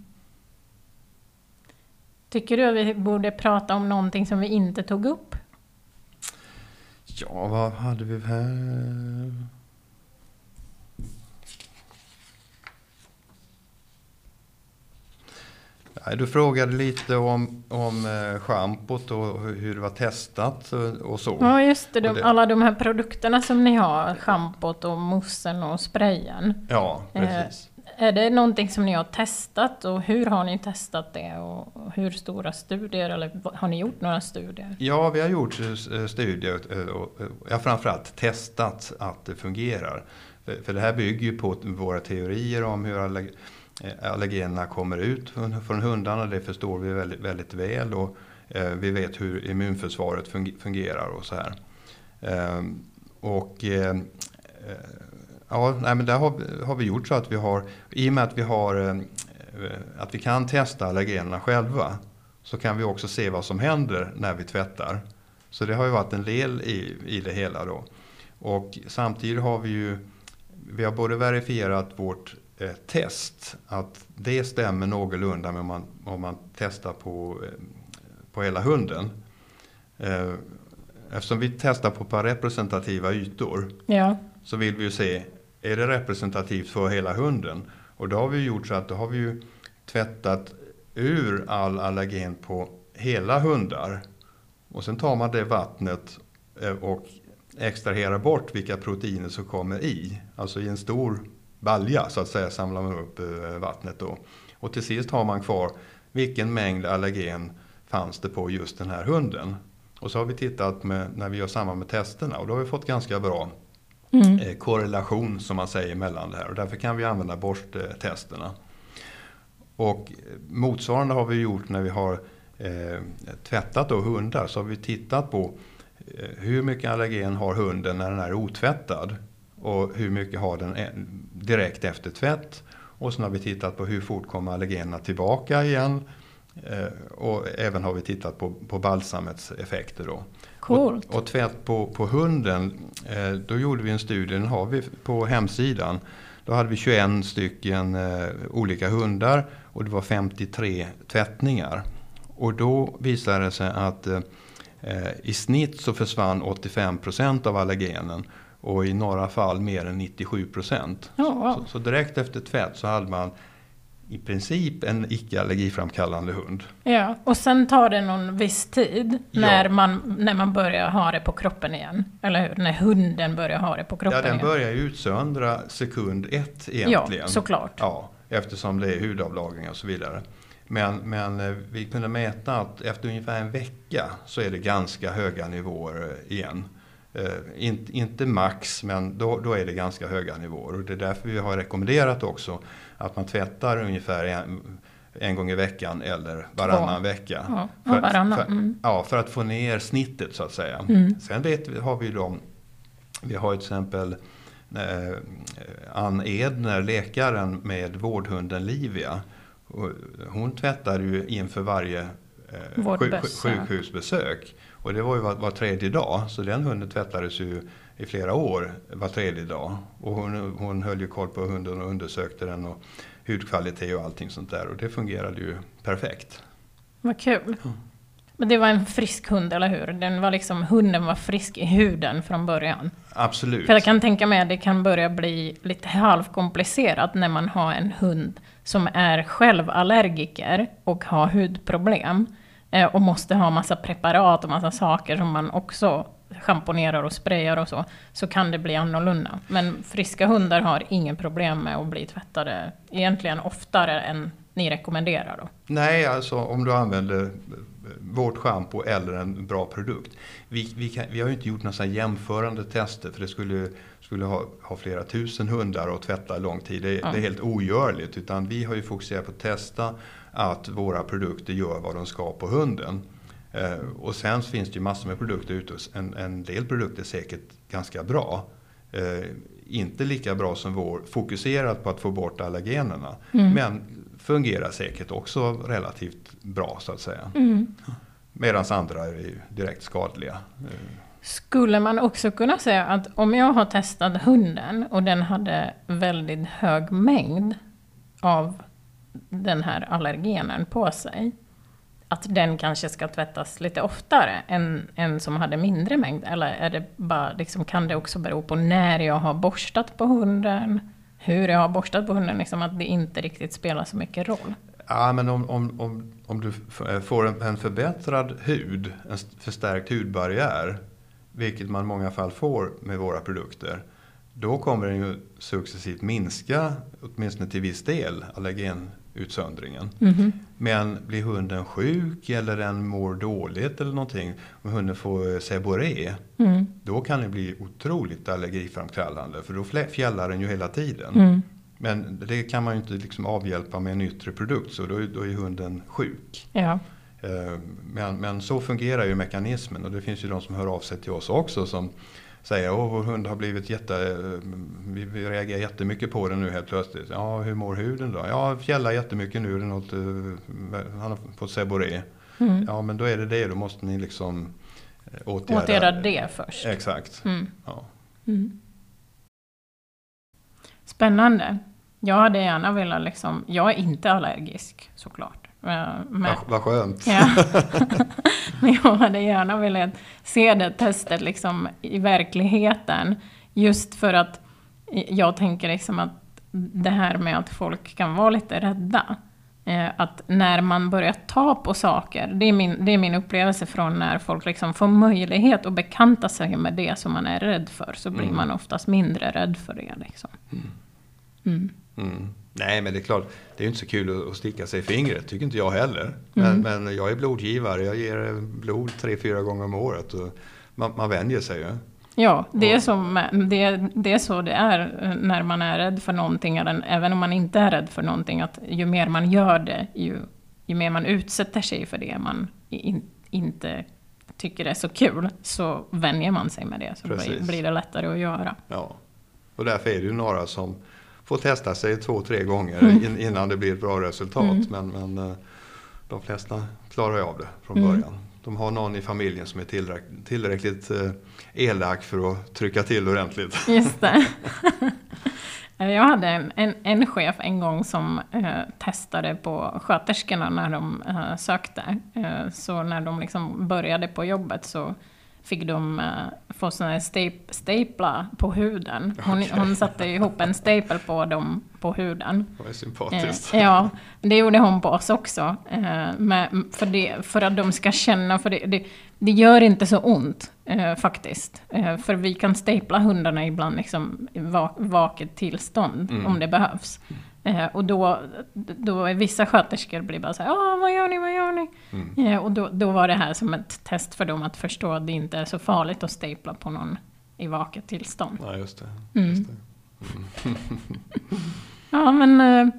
Tycker du att vi borde prata om någonting som vi inte tog upp? Ja, vad hade vi här? Du frågade lite om, om eh, schampot och hur det var testat och så. Ja just det, de, alla de här produkterna som ni har, schampot och moussen och sprayen. Ja, precis. Är det någonting som ni har testat och hur har ni testat det och hur stora studier eller har ni gjort några studier? Ja, vi har gjort eh, eh, studier eh, och ja, framförallt testat att det fungerar. För det här bygger ju på våra teorier om hur allergenerna kommer ut från hundarna. Det förstår vi väldigt, väldigt väl och eh, vi vet hur immunförsvaret fungerar och så här. Ehm, och eh, ja, nej, men där har, har vi gjort så att vi har, i och med att vi har att vi kan testa allergenerna själva så kan vi också se vad som händer när vi tvättar. Så det har ju varit en del i, i det hela då. Och samtidigt har vi ju vi har både verifierat vårt eh, test. Att det stämmer någorlunda med om man, om man testar på, eh, på hela hunden. Eh, eftersom vi testar på par representativa ytor ja. så vill vi ju se, är det representativt för hela hunden? Och då har vi gjort så att då har vi ju tvättat ur all allergen på hela hundar. Och sen tar man det vattnet eh, och extraherar bort vilka proteiner som kommer i. Alltså i en stor balja så att säga samlar man upp eh, vattnet då. Och till sist har man kvar vilken mängd allergen fanns det på just den här hunden. Och så har vi tittat med, när vi gör samma med testerna och då har vi fått ganska bra mm. Eh, korrelation som man säger mellan det här. Och därför kan vi använda borsttesterna. Och eh, motsvarande har vi gjort när vi har eh, tvättat då hundar. Så har vi tittat på eh, hur mycket allergen har hunden när den är otvättad. Och hur mycket har den eh, direkt efter tvätt. Och sen har vi tittat på hur fort kommer allergenerna tillbaka igen. Eh, och även har vi tittat på, på balsamets effekter då. Coolt. Och, och tvätt på, på hunden, eh, då gjorde vi en studie, den har vi på hemsidan. Då hade vi 21 stycken eh, olika hundar och det var 53 tvättningar. Och då visade det sig att eh, i snitt så försvann 85 procent av allergenen och i några fall mer än 97 procent. Wow. så, så, direkt efter tvätt så hade man i princip en icke allergiframkallande hund. Ja, och sen tar det någon viss tid när, ja. man, när man börjar ha det på kroppen igen. Eller hur? När hunden börjar ha det på kroppen igen. Ja, den börjar utsöndra sekund ett egentligen. Ja, såklart. Ja, eftersom det är hudavlagring och så vidare. Men, men eh, vi kunde mäta att efter ungefär en vecka så är det ganska höga nivåer eh, igen. Uh, inte, inte max, men då, då är det ganska höga nivåer. Och det är därför vi har rekommenderat också att man tvättar ungefär en, en gång i veckan eller varannan Två. vecka. Ja, för, varannan. För, mm. ja, för att få ner snittet så att säga. Mm. Sen vet vi, har vi de, vi har till exempel eh, Ann Edner, läkaren med vårdhunden Livia. Hon tvättar ju inför varje eh, sjukhusbesök. Och det var ju var, var tredje dag, så den hunden tvättades ju i flera år var tredje dag. Och hon, hon höll ju koll på hunden och undersökte den och hudkvalitet och allting sånt där. Och det fungerade ju perfekt. Vad kul. Mm. Men det var en frisk hund, eller hur? Den var liksom, hunden var frisk i huden från början. Absolut. För jag kan tänka mig att det kan börja bli lite halvkomplicerat när man har en hund som är själv allergiker och har hudproblem. Eh, och måste ha massa preparat och massa saker som man också schamponerar och sprayar och så, så kan det bli annorlunda. Men friska hundar har ingen problem med att bli tvättade egentligen oftare än ni rekommenderar då? Nej, alltså om du använder vårt schampo eller en bra produkt. Vi, vi, kan, vi har ju inte gjort några jämförande tester för det skulle, skulle ha, ha flera tusen hundar och tvätta lång tid. Det, ja. det är helt ogörligt. Utan vi har ju fokuserat på att testa att våra produkter gör vad de ska på hunden. Eh, och sen finns det ju massor med produkter ute. En, en del produkter är säkert ganska bra. Eh, inte lika bra som vår, fokuserat på att få bort allergenerna. Mm. Men fungerar säkert också relativt bra så att säga. Mm. Medan andra är ju direkt skadliga. Skulle man också kunna säga att om jag har testat hunden och den hade väldigt hög mängd av den här allergenen på sig, att den kanske ska tvättas lite oftare än en som hade mindre mängd? Eller är det bara, liksom, kan det också bero på när jag har borstat på hunden? Hur jag har borstat på hunden? Liksom att det inte riktigt spelar så mycket roll? Ja, men om, om, om, om du eh, får en, en förbättrad hud, en förstärkt hudbarriär, vilket man i många fall får med våra produkter, då kommer den ju successivt minska, åtminstone till viss del, allergen utsöndringen. Mm. Men blir hunden sjuk eller den mår dåligt eller någonting, om hunden får seborré, mm. då kan det bli otroligt allergiframkallande för då fjällar den ju hela tiden. Mm. Men det kan man ju inte liksom avhjälpa med en yttre produkt så då, då är hunden sjuk. Ja. Eh, men, men så fungerar ju mekanismen och det finns ju de som hör av sig till oss också som säger att vår hund har blivit jätte, vi, vi reagerar jättemycket på den nu helt plötsligt. Ja, hur mår huden då? Ja, fjällar jättemycket nu, det är något, eh, han har fått seborré. Mm. Ja, men då är det det, då måste ni liksom eh, åtgärda, åtgärda det först. Exakt. Mm. Ja. Mm. Spännande. Jag hade gärna velat liksom, jag är inte allergisk såklart. Eh, men, vad, skönt. Ja. Men jag hade gärna velat se det testet liksom i verkligheten. Just för att jag tänker liksom att det här med att folk kan vara lite rädda. Eh, att när man börjar ta på saker, det är min, det är min upplevelse från när folk liksom får möjlighet att bekanta sig med det som man är rädd för, så blir mm. man oftast mindre rädd för det. Liksom. Mm. Mm. Nej, men det är klart, det är inte så kul att sticka sig i fingret, tycker inte jag heller. Men, mm. men jag är blodgivare, jag ger blod tre, fyra gånger om året. Och man, man vänjer sig ju. Ja, det är, som, det, det är så det är när man är rädd för någonting, även om man inte är rädd för någonting, att ju mer man gör det, ju, ju mer man utsätter sig för det man in, inte tycker är så kul, så vänjer man sig med det. Så blir, blir det lättare att göra. Ja, och därför är det ju några som får testa sig två, tre gånger mm. innan det blir ett bra resultat. Mm. Men, men eh, de flesta klarar av det från mm. början. De har någon i familjen som är tillräckligt, tillräckligt eh, elak för att trycka till ordentligt. Just det. Eh, jag hade en, en, en chef en gång som eh, testade på sköterskorna när de eh, sökte. Eh, så när de liksom började på jobbet så fick de uh, få såna stap stapla på huden. Hon, okay. hon satte ihop en stapel på dem på huden. Det var sympatiskt. Uh, ja, det gjorde hon på oss också. Uh, med, för, det, för att de ska känna, för det, det, det gör inte så ont faktiskt. för vi kan stapla hundarna ibland liksom, i vaket tillstånd mm. om det behövs. Eh, och då, då är vissa sköterskor blir bara så här, ah, vad gör ni, vad gör ni? Mm. Eh, och då, då var det här som ett test för dem att förstå att det inte är så farligt att stapla på någon i vaket tillstånd. Ja, just det. Mm. Just det. Mm. ja, men eh,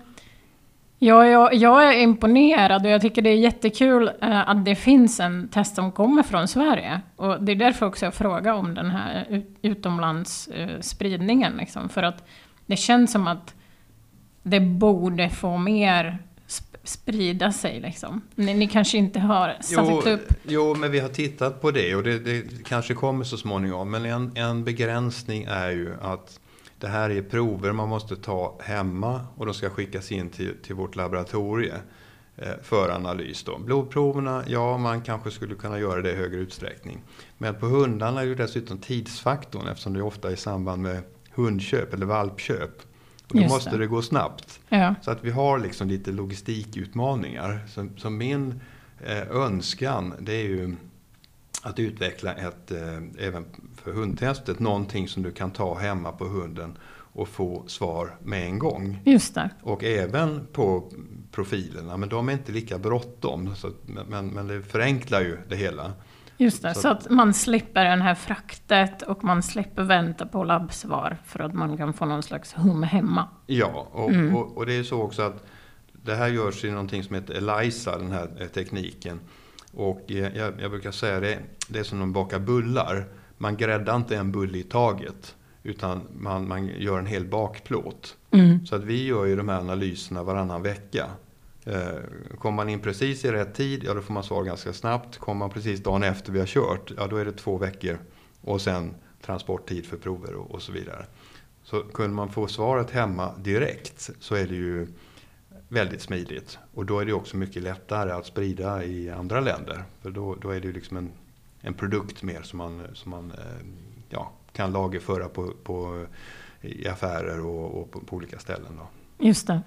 jag, jag, jag, är imponerad och jag tycker det är jättekul att det finns en test som kommer från Sverige. Och det är därför också jag frågar om den här ut, utomlandsspridningen. Liksom, för att det känns som att det borde få mer sprida sig liksom. Ni, ni kanske inte har satt jo, upp... Jo, men vi har tittat på det och det, det kanske kommer så småningom. Men en, en begränsning är ju att det här är prover man måste ta hemma och de ska skickas in till, till vårt laboratorie eh, för analys. Då. Blodproverna, ja man kanske skulle kunna göra det i högre utsträckning. Men på hundarna är det dessutom tidsfaktorn eftersom det ofta är i samband med hundköp eller valpköp. Och då måste det. det gå snabbt. Ja. Så att vi har liksom lite logistikutmaningar. Så, så min eh, önskan det är ju att utveckla ett, eh, även för hundtestet, någonting som du kan ta hemma på hunden och få svar med en gång. Just det. Och även på profilerna, men de är inte lika bråttom. Så, men, men det förenklar ju det hela. Just det, så, så att man slipper den här fraktet och man slipper vänta på labbsvar för att man kan få någon slags hum hemma. Ja, och, mm. och, och, det är så också att det här görs i någonting som heter ELISA, den här eh, tekniken. Och jag, jag brukar säga det, det är som att baka bullar. Man gräddar inte en bulle i taget. Utan man, man gör en hel bakplåt. Mm. Så att vi gör ju de här analyserna varannan vecka. Eh, kommer man in precis i rätt tid, ja då får man svar ganska snabbt. Kommer man precis dagen efter vi har kört, ja då är det två veckor. Och sen transporttid för prover och, och så vidare. Så kunde man få svaret hemma direkt så är det ju väldigt smidigt. Och då är det också mycket lättare att sprida i andra länder. För då, då är det ju liksom en, en produkt mer som man, som man eh, ja, kan lagerföra på, på, i affärer och, och på, på, olika ställen. Då. Just det.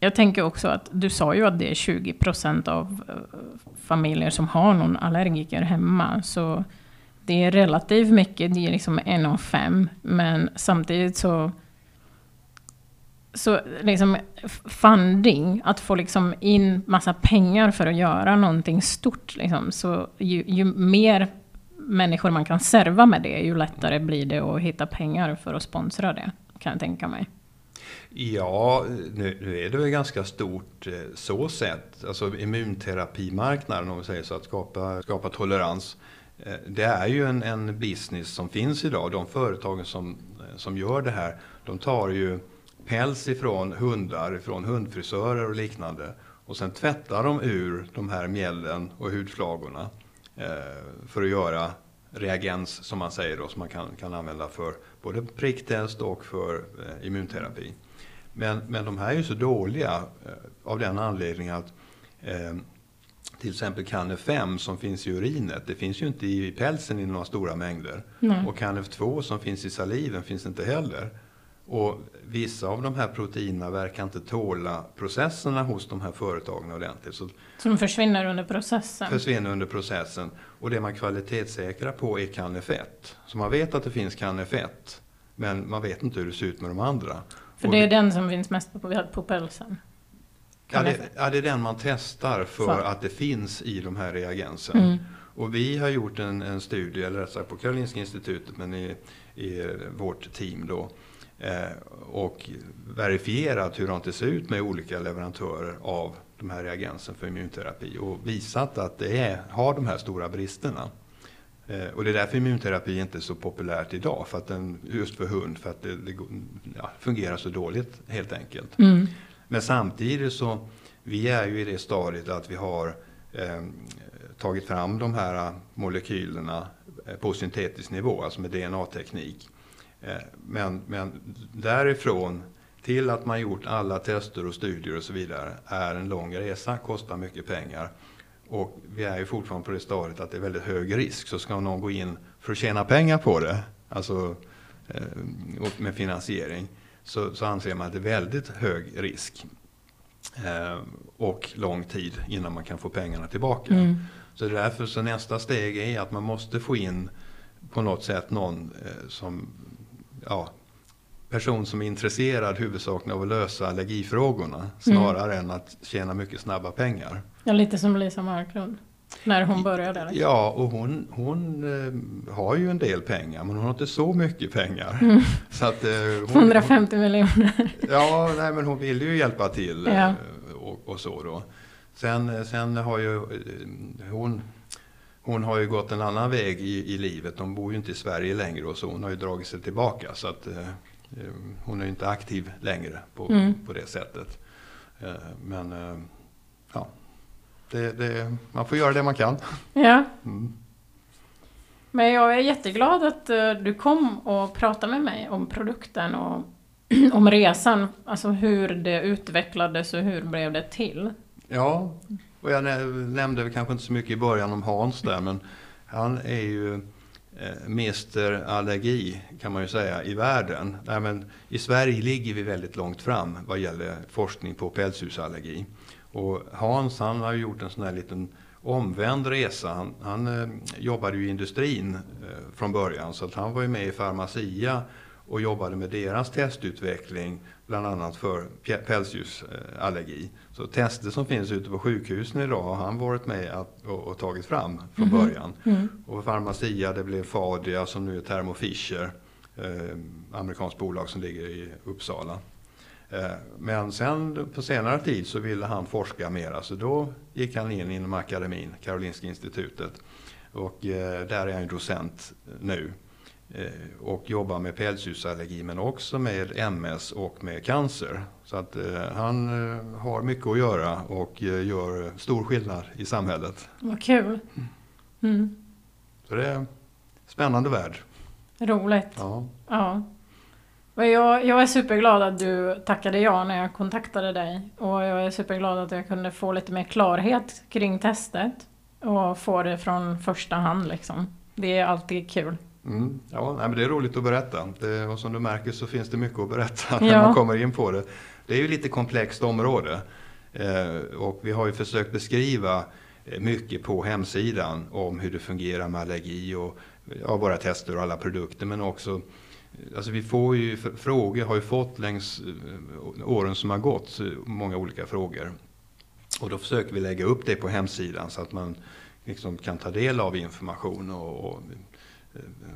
Jag tänker också att du sa ju att det är 20 procent av eh, familjer som har någon allergiker hemma. Så det är relativt mycket, det är liksom en av fem. Men samtidigt så så liksom funding, att få liksom in massa pengar för att göra någonting stort. Liksom. Så ju, ju, mer människor man kan serva med det, ju lättare blir det att hitta pengar för att sponsra det, kan jag tänka mig. Ja, nu, nu, är det väl ganska stort eh, så sett. Alltså immunterapimarknaden om vi säger så, att skapa, skapa tolerans. Eh, det är ju en, en business som finns idag. De företagen som, eh, som gör det här, de tar ju päls ifrån hundar, ifrån hundfrisörer och liknande. Och sen tvättar de ur de här mjällen och hudflagorna eh, för att göra reagens som man säger då, som man kan, kan använda för både pricktest och för eh, immunterapi. Men, men de här är ju så dåliga eh, av den anledningen att eh, till exempel Canef 5 som finns i urinet, det finns ju inte i pälsen i några stora mängder. Nej. Och Canef 2 som finns i saliven finns inte heller. Och vissa av de här proteinerna verkar inte tåla processerna hos de här företagen ordentligt. Så som försvinner under processen? Försvinner under processen. Och det man kvalitetssäkrar på är 1. Så man vet att det finns 1, men man vet inte hur det ser ut med de andra. För det är den som finns mest på, på pälsen? Ja det, ja det, är den man testar för så. att det finns i de här reagensen. Mm. Och vi har gjort en, en studie, eller rättare sagt på Karolinska institutet, men i, i vårt team då. Eh, och verifierat hur det ser ut med olika leverantörer av de här reagensen för immunterapi. Och visat att det är, har de här stora bristerna. Eh, och det är därför immunterapi inte är så populärt idag, för att den, just för hund, för att det, det ja, fungerar så dåligt helt enkelt. Mm. Men samtidigt så, vi är ju i det stadiet att vi har eh, tagit fram de här molekylerna eh, på syntetisk nivå, alltså med DNA-teknik. Eh, men, men därifrån till att man gjort alla tester och studier och så vidare är en lång resa, kostar mycket pengar. Och vi är ju fortfarande på det stadiet att det är väldigt hög risk. Så ska någon gå in för att tjäna pengar på det, alltså eh, med finansiering, så, så anser man att det är väldigt hög risk. Eh, och lång tid innan man kan få pengarna tillbaka. Mm. Så det är därför så nästa steg är att man måste få in på något sätt någon eh, som ja, person som är intresserad huvudsakligen av att lösa allergifrågorna snarare mm. än att tjäna mycket snabba pengar. Ja, lite som Lisa Marklund. När hon började? Ja, och hon, hon eh, har ju en del pengar men hon har inte så mycket pengar. Mm. Så att, eh, hon, 150 hon, miljoner. Ja, nej, men hon vill ju hjälpa till ja. eh, och, och, så då. Sen, eh, sen har ju eh, hon hon har ju gått en annan väg i, i livet. Hon bor ju inte i Sverige längre och så hon har ju dragit sig tillbaka. Så att Eh, hon är inte aktiv längre på, mm. på det sättet. Eh, men eh, ja, det, det, man får göra det man kan. Ja. Mm. Men jag är jätteglad att du kom och pratade med mig om produkten och om resan. Alltså hur det utvecklades och hur blev det till? Ja, och jag nämnde kanske inte så mycket i början om Hans där men han är ju Eh, Eh, mästerallergi kan man ju säga i världen. Nej, men I Sverige ligger vi väldigt långt fram vad gäller forskning på pälsdjursallergi. Och Hans han har gjort en sån här liten omvänd resa. Han, han eh, jobbade ju i industrin eh, från början så att han var ju med i Pharmacia och jobbade med deras testutveckling, bland annat för pälsdjursallergi. Så tester som finns ute på sjukhusen idag har han varit med att, och, och tagit fram från mm. början. Mm. Och Pharmacia, det blev Fadia som nu är Thermo Fisher, eh, amerikanskt bolag som ligger i Uppsala. Eh, men sen på senare tid så ville han forska mera, så då gick han in inom akademin, Karolinska institutet. Och eh, där är han docent nu. Eh, och jobbar med pälsdjursallergi men också med MS och med cancer. Så att eh, han eh, har mycket att göra och gör stor skillnad i samhället. Vad kul! Mm. Så det är en spännande värld. Roligt. Ja. ja. Jag, jag är superglad att du tackade ja när jag kontaktade dig. Och jag är superglad att jag kunde få lite mer klarhet kring testet. Och få det från första hand liksom. Det är alltid kul. Mm. Ja, nej, men det är roligt att berätta. Det, och som du märker så finns det mycket att berätta när man kommer in på det. Det är ju lite komplext område. Eh, och vi har ju försökt beskriva eh, mycket på hemsidan om hur det fungerar med allergi och ja, våra tester och alla produkter. Men också, alltså vi får ju frågor, har ju fått längs eh, åren som har gått, många olika frågor. Och då försöker vi lägga upp det på hemsidan så att man liksom kan ta del av information och, och Eh,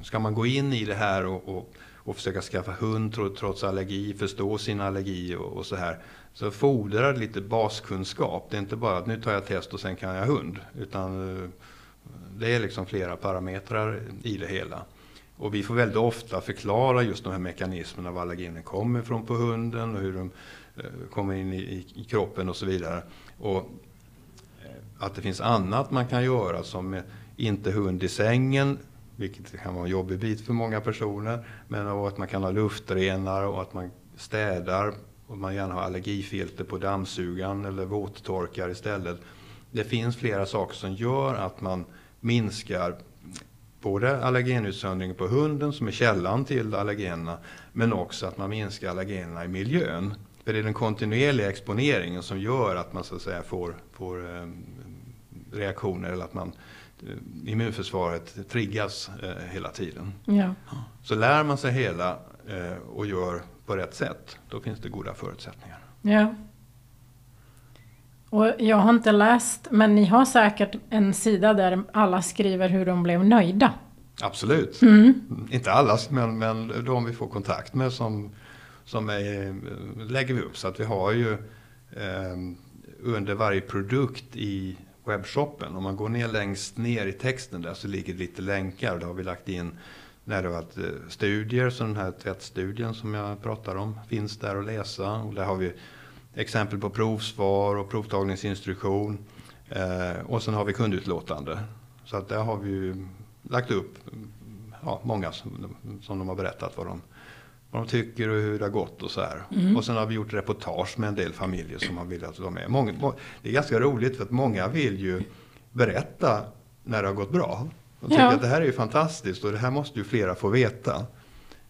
ska man gå in i det här och, och, och försöka skaffa hund trots allergi, förstå sin allergi och, och, så här. Så fordrar det lite baskunskap. Det är inte bara att nu tar jag test och sen kan jag hund. Utan eh, det är liksom flera parametrar i det hela. Och vi får väldigt ofta förklara just de här mekanismerna, var allergenen kommer ifrån på hunden och hur de eh, kommer in i, i kroppen och så vidare. Och eh, att det finns annat man kan göra som inte hund i sängen vilket kan vara en jobbig bit för många personer. Men att man kan ha luftrenare och att man städar och man gärna har allergifilter på dammsugaren eller våttorkar istället. Det finns flera saker som gör att man minskar både allergenutsöndringen på hunden som är källan till allergenerna men också att man minskar allergenerna i miljön. För det är den kontinuerliga exponeringen som gör att man så att säga får, får eh, reaktioner eller att man Eh, immunförsvaret triggas eh, hela tiden. Ja. Så lär man sig hela eh, och gör på rätt sätt, då finns det goda förutsättningar. Ja. Och jag har inte läst, men ni har säkert en sida där alla skriver hur de blev nöjda. Absolut. Mm. Inte alla, men, men de vi får kontakt med som, som är, lägger vi upp. Så att vi har ju eh, under varje produkt i webbshoppen. Om man går ner längst ner i texten där så ligger det lite länkar. Då har vi lagt in när det varit eh, studier, så den här tvättstudien som jag pratar om finns där att läsa. Och där har vi exempel på provsvar och provtagningsinstruktion. Eh, och sen har vi kundutlåtande. Så att där har vi lagt upp ja, många som, som de har berättat vad de vad de tycker och hur det har gått och så här. Mm. Och sen har vi gjort reportage med en del familjer som har velat vara med. Många, må- det är ganska roligt för att många vill ju berätta när det har gått bra. De tycker Ja. att det här är ju fantastiskt och det här måste ju flera få veta.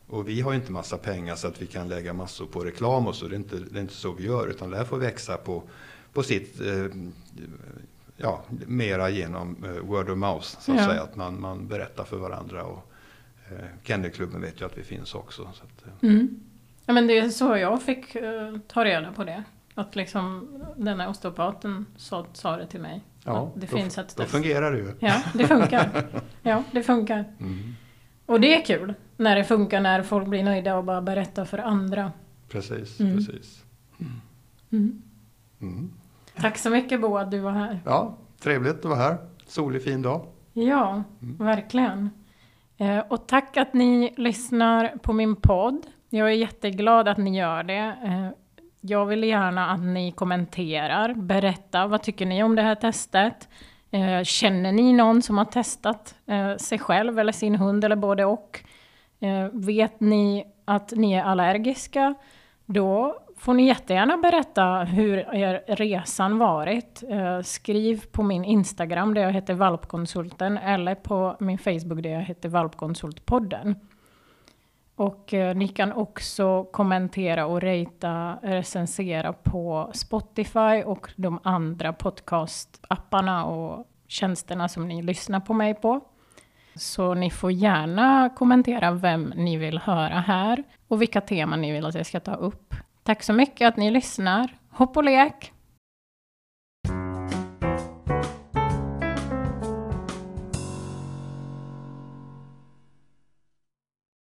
Och vi har ju inte massa pengar så att vi kan lägga massor på reklam och så. Det är inte, det är inte så vi gör. Utan det här får växa på, på sitt, eh, ja, mera genom eh, word of mouth. Så att Ja. säga. Att man, man berättar för varandra. Och, Kennelklubben vet ju att vi finns också. Så att, eh, Mm. Ja, men det är så jag fick eh, ta reda på det. Att liksom den här osteopaten sa, sa det till mig. ja, det då, finns ett då fungerar det ju. Ja, det funkar. Ja, det funkar. Mm. Och det är kul när det funkar, när folk blir nöjda och bara berättar för andra. Precis, Mm. precis. Mm. Mm. Tack så mycket Bo att du var här. Ja, trevligt att vara här. Solig fin dag. Ja, Mm. verkligen. Eh, och tack att ni lyssnar på min podd. Jag är jätteglad att ni gör det. Eh, jag vill gärna att ni kommenterar, berätta vad tycker ni om det här testet? Eh, känner ni någon som har testat sig själv eller sin hund eller både och? Vet ni att ni är allergiska? Då får ni jättegärna berätta hur er resan varit. Eh, skriv på min Instagram där jag heter Valpkonsulten eller på min Facebook där jag heter Valpkonsultpodden. Och eh, ni kan också kommentera och ratea, recensera på Spotify och de andra podcastapparna och tjänsterna som ni lyssnar på mig på. Så ni får gärna kommentera vem ni vill höra här och vilka teman ni vill att jag ska ta upp. Tack så mycket att ni lyssnar. Hopp och lek!